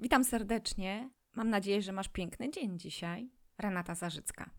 Witam serdecznie. Mam nadzieję, że masz piękny dzień dzisiaj. Renata Zarzycka.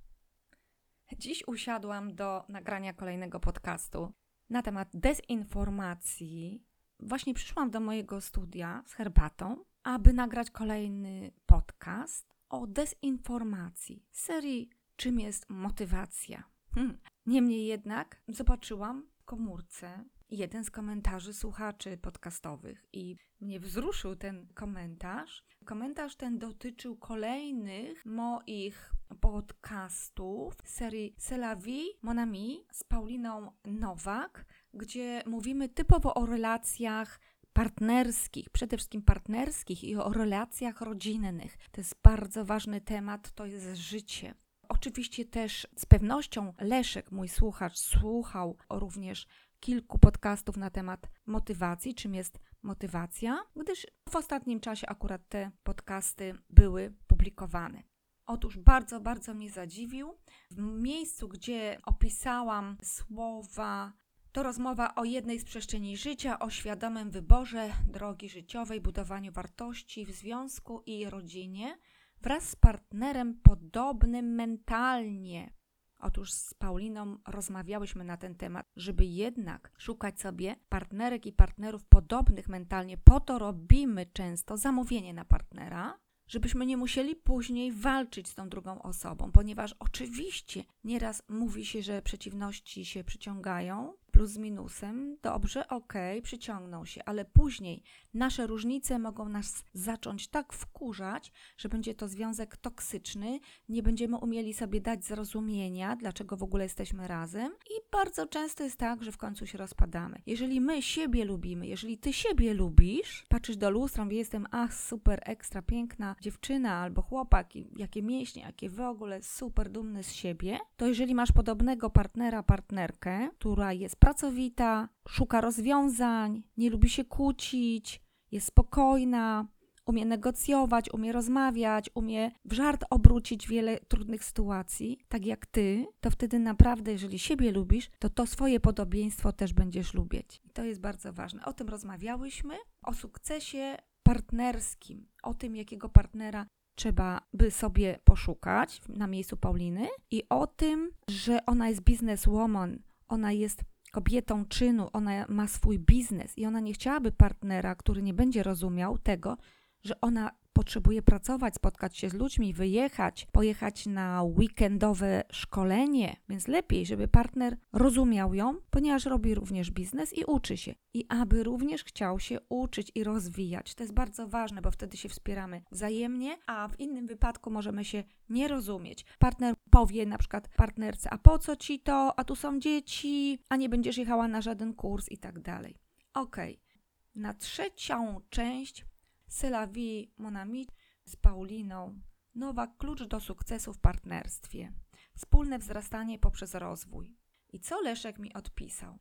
Dziś usiadłam do nagrania kolejnego podcastu na temat dezinformacji. Właśnie przyszłam do mojego studia z herbatą, aby nagrać kolejny podcast o dezinformacji, serii Czym jest motywacja. Hmm. Niemniej jednak zobaczyłam w komórce jeden z komentarzy słuchaczy podcastowych i mnie wzruszył ten komentarz. Komentarz ten dotyczył kolejnych moich podcastów serii Selavi Monami z Pauliną Nowak, gdzie mówimy typowo o relacjach partnerskich, przede wszystkim partnerskich i o relacjach rodzinnych. To jest bardzo ważny temat, to jest życie. Oczywiście też z pewnością Leszek, mój słuchacz, słuchał również kilku podcastów na temat motywacji, czym jest motywacja, gdyż w ostatnim czasie akurat te podcasty były publikowane. Otóż bardzo, bardzo mnie zadziwił. W miejscu, gdzie opisałam słowa, to rozmowa o jednej z przestrzeni życia, o świadomym wyborze drogi życiowej, budowaniu wartości w związku i rodzinie wraz z partnerem podobnym mentalnie. Otóż z Pauliną rozmawiałyśmy na ten temat, żeby jednak szukać sobie partnerek i partnerów podobnych mentalnie. Po to robimy często zamówienie na partnera, żebyśmy nie musieli później walczyć z tą drugą osobą, ponieważ oczywiście nieraz mówi się, że przeciwności się przyciągają, plus z minusem, dobrze, okej, okay, przyciągną się, ale później nasze różnice mogą nas zacząć tak wkurzać, że będzie to związek toksyczny, nie będziemy umieli sobie dać zrozumienia, dlaczego w ogóle jesteśmy razem i bardzo często jest tak, że w końcu się rozpadamy. Jeżeli my siebie lubimy, jeżeli ty siebie lubisz, patrzysz do lustra, mówię, jestem ach, super, ekstra, piękna dziewczyna albo chłopak, jakie mięśnie, jakie w ogóle super dumny z siebie, to jeżeli masz podobnego partnera, partnerkę, która jest pracowita, szuka rozwiązań, nie lubi się kłócić, jest spokojna, umie negocjować, umie rozmawiać, umie w żart obrócić wiele trudnych sytuacji, tak jak ty, to wtedy naprawdę, jeżeli siebie lubisz, to to swoje podobieństwo też będziesz lubić. I to jest bardzo ważne. O tym rozmawiałyśmy, o sukcesie partnerskim, o tym, jakiego partnera trzeba by sobie poszukać na miejscu Pauliny i o tym, że ona jest bizneswoman, ona jest kobietą czynu, ona ma swój biznes i ona nie chciałaby partnera, który nie będzie rozumiał tego, że ona potrzebuje pracować, spotkać się z ludźmi, wyjechać, pojechać na weekendowe szkolenie, więc lepiej, żeby partner rozumiał ją, ponieważ robi również biznes i uczy się. I aby również chciał się uczyć i rozwijać. To jest bardzo ważne, bo wtedy się wspieramy wzajemnie, a w innym wypadku możemy się nie rozumieć. Partner powie na przykład partnerce, a po co ci to, a tu są dzieci, a nie będziesz jechała na żaden kurs i tak dalej. Okej. Okay. Na trzecią część Sylawi Monami z Pauliną. Nowa klucz do sukcesu w partnerstwie. Wspólne wzrastanie poprzez rozwój. I co Leszek mi odpisał?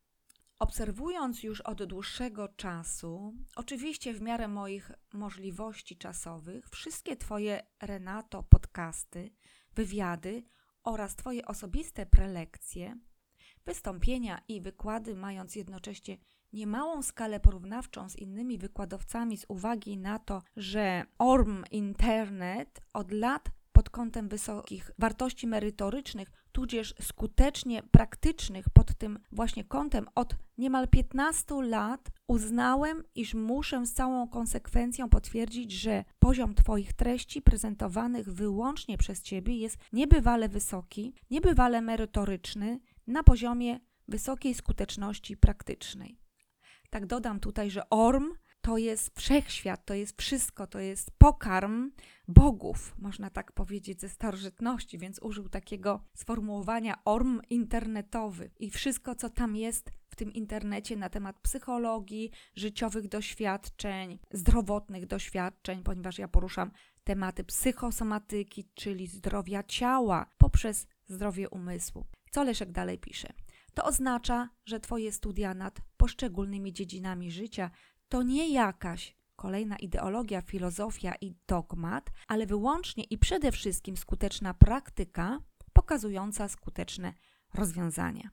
Obserwując już od dłuższego czasu, oczywiście w miarę moich możliwości czasowych, wszystkie Twoje Renato podcasty, wywiady oraz Twoje osobiste prelekcje, wystąpienia i wykłady, mając jednocześnie niemałą skalę porównawczą z innymi wykładowcami z uwagi na to, że ORM Internet od lat pod kątem wysokich wartości merytorycznych, tudzież skutecznie praktycznych pod tym właśnie kątem od niemal 15 lat uznałem, iż muszę z całą konsekwencją potwierdzić, że poziom Twoich treści prezentowanych wyłącznie przez Ciebie jest niebywale wysoki, niebywale merytoryczny na poziomie wysokiej skuteczności praktycznej. Tak dodam tutaj, że orm to jest wszechświat, to jest wszystko, to jest pokarm bogów, można tak powiedzieć, ze starożytności, więc użył takiego sformułowania orm internetowy i wszystko, co tam jest w tym internecie na temat psychologii, życiowych doświadczeń, zdrowotnych doświadczeń, ponieważ ja poruszam tematy psychosomatyki, czyli zdrowia ciała poprzez zdrowie umysłu. Co Leszek dalej pisze? To oznacza, że Twoje studia nad poszczególnymi dziedzinami życia to nie jakaś kolejna ideologia, filozofia i dogmat, ale wyłącznie i przede wszystkim skuteczna praktyka pokazująca skuteczne rozwiązania.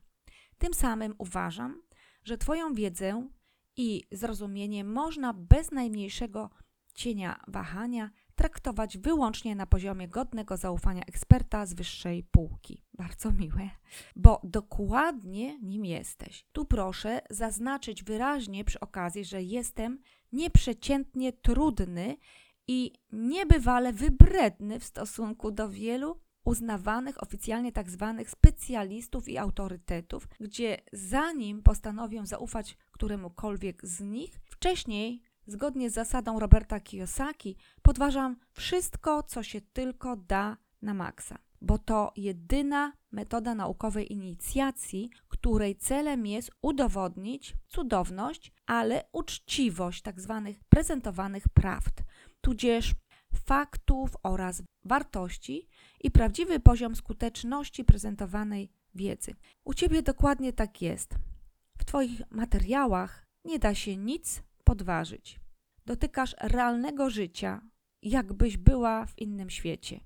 Tym samym uważam, że Twoją wiedzę i zrozumienie można bez najmniejszego cienia wahania traktować wyłącznie na poziomie godnego zaufania eksperta z wyższej półki. Bardzo miłe, bo dokładnie nim jesteś. Tu proszę zaznaczyć wyraźnie przy okazji, że jestem nieprzeciętnie trudny i niebywale wybredny w stosunku do wielu uznawanych oficjalnie tak zwanych specjalistów i autorytetów, gdzie zanim postanowię zaufać któremukolwiek z nich, wcześniej Zgodnie z zasadą Roberta Kiyosaki podważam wszystko, co się tylko da na maksa, bo to jedyna metoda naukowej inicjacji, której celem jest udowodnić cudowność, ale uczciwość tzw. Tak prezentowanych prawd, tudzież faktów oraz wartości i prawdziwy poziom skuteczności prezentowanej wiedzy. U ciebie dokładnie tak jest. W Twoich materiałach nie da się nic podważyć. Dotykasz realnego życia, jakbyś była w innym świecie.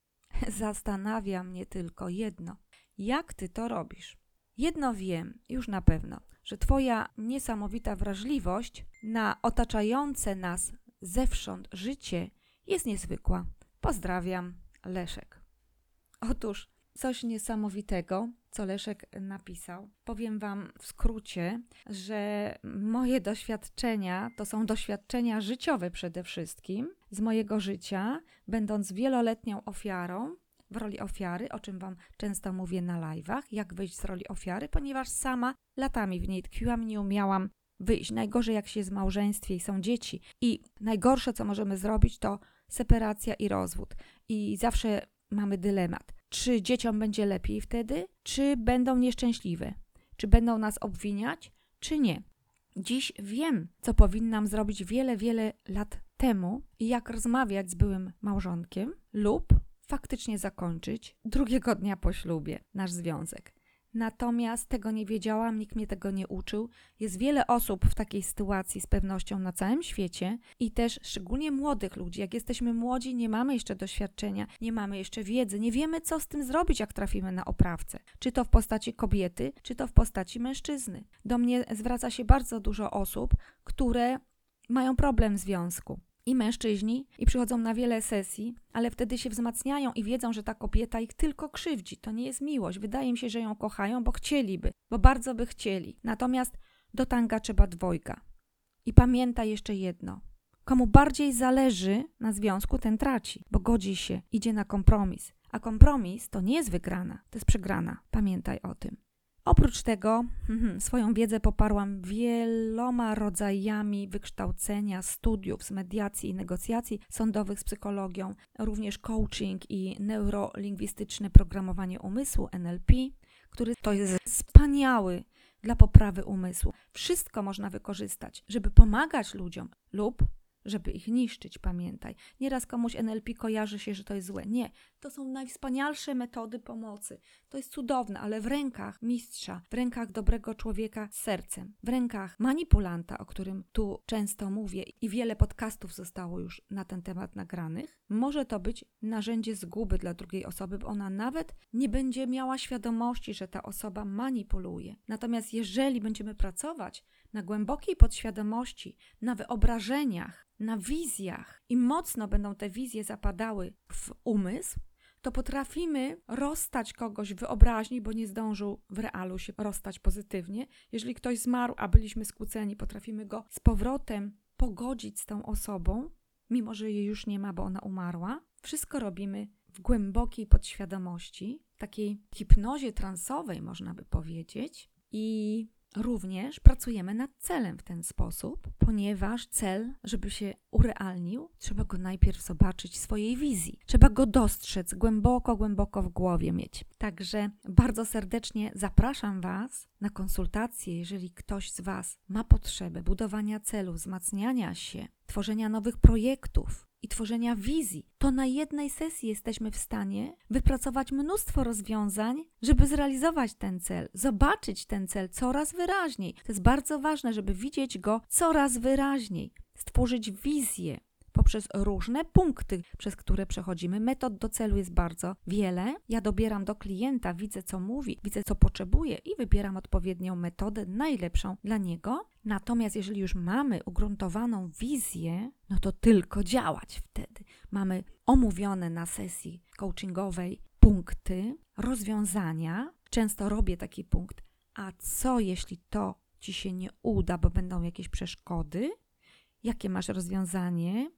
Zastanawia mnie tylko jedno: jak ty to robisz? Jedno wiem, już na pewno, że Twoja niesamowita wrażliwość na otaczające nas zewsząd życie jest niezwykła. Pozdrawiam, Leszek. Otóż coś niesamowitego, co Leszek napisał. Powiem Wam w skrócie, że moje doświadczenia to są doświadczenia życiowe przede wszystkim z mojego życia, będąc wieloletnią ofiarą w roli ofiary, o czym Wam często mówię na live'ach, jak wyjść z roli ofiary, ponieważ sama latami w niej tkwiłam, nie umiałam wyjść. Najgorzej, jak się jest w małżeństwie i są dzieci. I najgorsze, co możemy zrobić, to separacja i rozwód. I zawsze mamy dylemat czy dzieciom będzie lepiej wtedy, czy będą nieszczęśliwe, czy będą nas obwiniać, czy nie. Dziś wiem, co powinnam zrobić wiele, wiele lat temu i jak rozmawiać z byłym małżonkiem lub faktycznie zakończyć drugiego dnia po ślubie nasz związek. Natomiast tego nie wiedziałam, nikt mnie tego nie uczył. Jest wiele osób w takiej sytuacji z pewnością na całym świecie i też szczególnie młodych ludzi. Jak jesteśmy młodzi, nie mamy jeszcze doświadczenia, nie mamy jeszcze wiedzy, nie wiemy, co z tym zrobić, jak trafimy na oprawcę. Czy to w postaci kobiety, czy to w postaci mężczyzny. Do mnie zwraca się bardzo dużo osób, które mają problem w związku i mężczyźni i przychodzą na wiele sesji, ale wtedy się wzmacniają i wiedzą, że ta kobieta ich tylko krzywdzi. To nie jest miłość. Wydaje mi się, że ją kochają, bo chcieliby, bo bardzo by chcieli. Natomiast do tanga trzeba dwojga. I pamiętaj jeszcze jedno. Komu bardziej zależy na związku, ten traci, bo godzi się, idzie na kompromis. A kompromis to nie jest wygrana, to jest przegrana. Pamiętaj o tym. Oprócz tego mhm, swoją wiedzę poparłam wieloma rodzajami wykształcenia, studiów z mediacji i negocjacji sądowych z psychologią, również coaching i neurolingwistyczne programowanie umysłu NLP, który to jest wspaniały dla poprawy umysłu. Wszystko można wykorzystać, żeby pomagać ludziom lub żeby ich niszczyć, pamiętaj. Nieraz komuś NLP kojarzy się, że to jest złe. Nie, to są najwspanialsze metody pomocy. To jest cudowne, ale w rękach mistrza, w rękach dobrego człowieka z sercem, w rękach manipulanta, o którym tu często mówię i wiele podcastów zostało już na ten temat nagranych, może to być narzędzie zguby dla drugiej osoby, bo ona nawet nie będzie miała świadomości, że ta osoba manipuluje. Natomiast jeżeli będziemy pracować na głębokiej podświadomości, na wyobrażeniach, na wizjach i mocno będą te wizje zapadały w umysł, to potrafimy rozstać kogoś w wyobraźni, bo nie zdążył w realu się rozstać pozytywnie. Jeżeli ktoś zmarł, a byliśmy skłóceni, potrafimy go z powrotem pogodzić z tą osobą, mimo że jej już nie ma, bo ona umarła. Wszystko robimy w głębokiej podświadomości, takiej hipnozie transowej, można by powiedzieć. I Również pracujemy nad celem w ten sposób, ponieważ cel, żeby się urealnił, trzeba go najpierw zobaczyć w swojej wizji. Trzeba go dostrzec głęboko, głęboko w głowie mieć. Także bardzo serdecznie zapraszam Was na konsultacje, jeżeli ktoś z Was ma potrzebę budowania celu, wzmacniania się, tworzenia nowych projektów, i tworzenia wizji, to na jednej sesji jesteśmy w stanie wypracować mnóstwo rozwiązań, żeby zrealizować ten cel, zobaczyć ten cel coraz wyraźniej. To jest bardzo ważne, żeby widzieć go coraz wyraźniej, stworzyć wizję, poprzez różne punkty, przez które przechodzimy. Metod do celu jest bardzo wiele. Ja dobieram do klienta, widzę co mówi, widzę co potrzebuje i wybieram odpowiednią metodę, najlepszą dla niego. Natomiast jeżeli już mamy ugruntowaną wizję, no to tylko działać wtedy. Mamy omówione na sesji coachingowej punkty, rozwiązania. Często robię taki punkt, a co jeśli to ci się nie uda, bo będą jakieś przeszkody? Jakie masz rozwiązanie?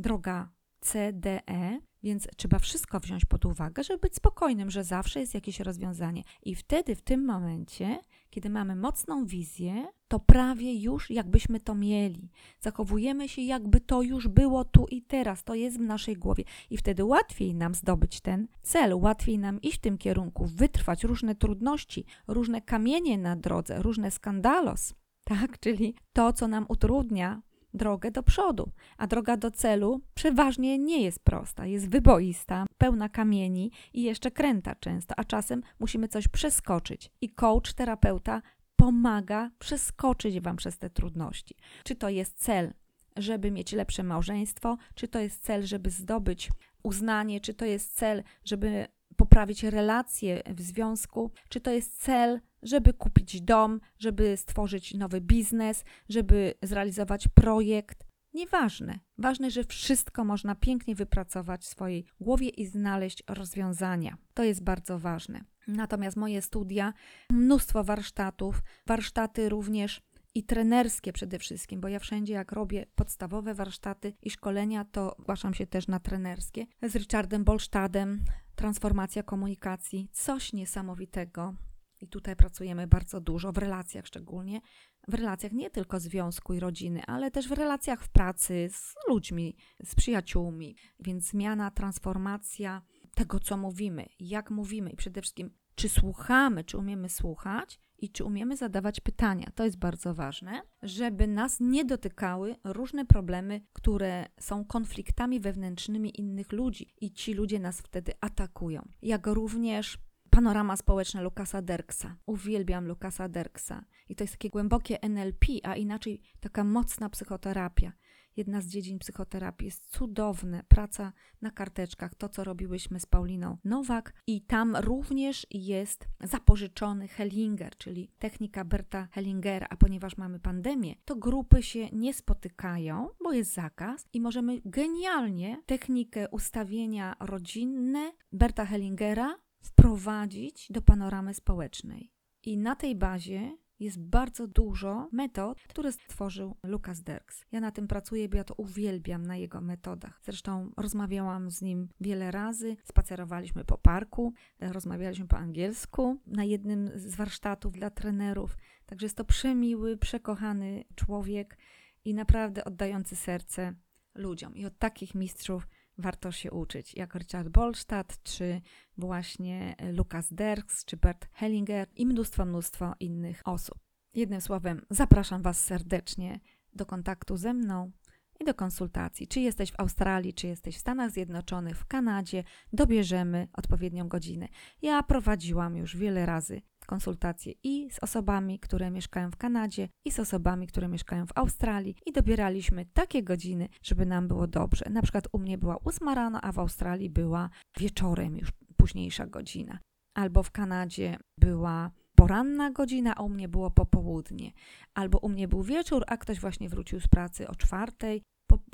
Droga C, D, E, więc trzeba wszystko wziąć pod uwagę, żeby być spokojnym, że zawsze jest jakieś rozwiązanie. I wtedy, w tym momencie, kiedy mamy mocną wizję, to prawie już jakbyśmy to mieli. Zachowujemy się, jakby to już było tu i teraz, to jest w naszej głowie. I wtedy łatwiej nam zdobyć ten cel, łatwiej nam iść w tym kierunku, wytrwać różne trudności, różne kamienie na drodze, różne skandalos. Tak, czyli to, co nam utrudnia drogę do przodu, a droga do celu przeważnie nie jest prosta, jest wyboista, pełna kamieni i jeszcze kręta często, a czasem musimy coś przeskoczyć. I coach, terapeuta pomaga przeskoczyć Wam przez te trudności. Czy to jest cel, żeby mieć lepsze małżeństwo, czy to jest cel, żeby zdobyć uznanie, czy to jest cel, żeby poprawić relacje w związku, czy to jest cel, żeby kupić dom, żeby stworzyć nowy biznes, żeby zrealizować projekt. Nieważne. Ważne, że wszystko można pięknie wypracować w swojej głowie i znaleźć rozwiązania. To jest bardzo ważne. Natomiast moje studia, mnóstwo warsztatów, warsztaty również i trenerskie przede wszystkim, bo ja wszędzie jak robię podstawowe warsztaty i szkolenia, to zgłaszam się też na trenerskie z Richardem Bolstadem, transformacja komunikacji, coś niesamowitego. I tutaj pracujemy bardzo dużo w relacjach, szczególnie w relacjach nie tylko związku i rodziny, ale też w relacjach w pracy z ludźmi, z przyjaciółmi. Więc zmiana, transformacja tego, co mówimy, jak mówimy i przede wszystkim, czy słuchamy, czy umiemy słuchać i czy umiemy zadawać pytania. To jest bardzo ważne, żeby nas nie dotykały różne problemy, które są konfliktami wewnętrznymi innych ludzi i ci ludzie nas wtedy atakują. Jak również panorama społeczne Lukasa Derksa. Uwielbiam Lukasa Derksa. I to jest takie głębokie NLP, a inaczej taka mocna psychoterapia. Jedna z dziedzin psychoterapii jest cudowne. Praca na karteczkach, to co robiłyśmy z Pauliną Nowak. I tam również jest zapożyczony Hellinger, czyli technika Berta Hellingera. A ponieważ mamy pandemię, to grupy się nie spotykają, bo jest zakaz i możemy genialnie technikę ustawienia rodzinne Berta Hellingera wprowadzić do panoramy społecznej. I na tej bazie jest bardzo dużo metod, które stworzył Lucas Derks. Ja na tym pracuję, bo ja to uwielbiam na jego metodach. Zresztą rozmawiałam z nim wiele razy, spacerowaliśmy po parku, rozmawialiśmy po angielsku na jednym z warsztatów dla trenerów. Także jest to przemiły, przekochany człowiek i naprawdę oddający serce ludziom. I od takich mistrzów warto się uczyć, jak Richard Bolstadt, czy właśnie Lukas Derks, czy Bert Hellinger i mnóstwo, mnóstwo innych osób. Jednym słowem, zapraszam Was serdecznie do kontaktu ze mną i do konsultacji. Czy jesteś w Australii, czy jesteś w Stanach Zjednoczonych, w Kanadzie, dobierzemy odpowiednią godzinę. Ja prowadziłam już wiele razy konsultacje i z osobami, które mieszkają w Kanadzie, i z osobami, które mieszkają w Australii, i dobieraliśmy takie godziny, żeby nam było dobrze. Na przykład u mnie była 8 rano, a w Australii była wieczorem już późniejsza godzina. Albo w Kanadzie była poranna godzina, a u mnie było popołudnie. Albo u mnie był wieczór, a ktoś właśnie wrócił z pracy o czwartej,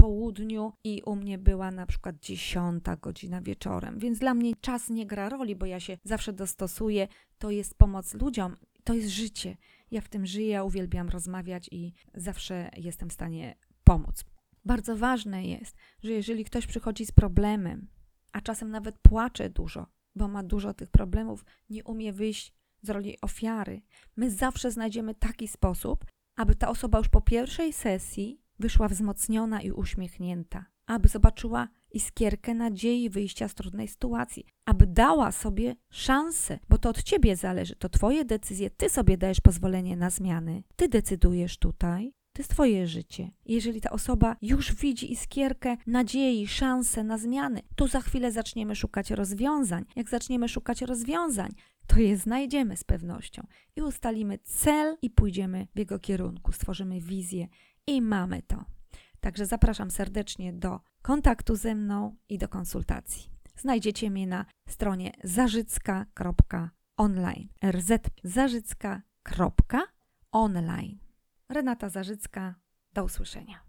południu i u mnie była na przykład dziesiąta godzina wieczorem. Więc dla mnie czas nie gra roli, bo ja się zawsze dostosuję. To jest pomoc ludziom, to jest życie. Ja w tym żyję, uwielbiam rozmawiać i zawsze jestem w stanie pomóc. Bardzo ważne jest, że jeżeli ktoś przychodzi z problemem, a czasem nawet płacze dużo, bo ma dużo tych problemów, nie umie wyjść z roli ofiary, my zawsze znajdziemy taki sposób, aby ta osoba już po pierwszej sesji wyszła wzmocniona i uśmiechnięta, aby zobaczyła iskierkę nadziei wyjścia z trudnej sytuacji, aby dała sobie szansę, bo to od ciebie zależy, to twoje decyzje, ty sobie dajesz pozwolenie na zmiany, ty decydujesz tutaj. To jest Twoje życie. Jeżeli ta osoba już widzi iskierkę nadziei, szansę na zmiany, to za chwilę zaczniemy szukać rozwiązań. Jak zaczniemy szukać rozwiązań, to je znajdziemy z pewnością i ustalimy cel i pójdziemy w jego kierunku, stworzymy wizję i mamy to. Także zapraszam serdecznie do kontaktu ze mną i do konsultacji. Znajdziecie mnie na stronie zarzycka.online. rzzarzycka.online. Renata Zarzycka, do usłyszenia.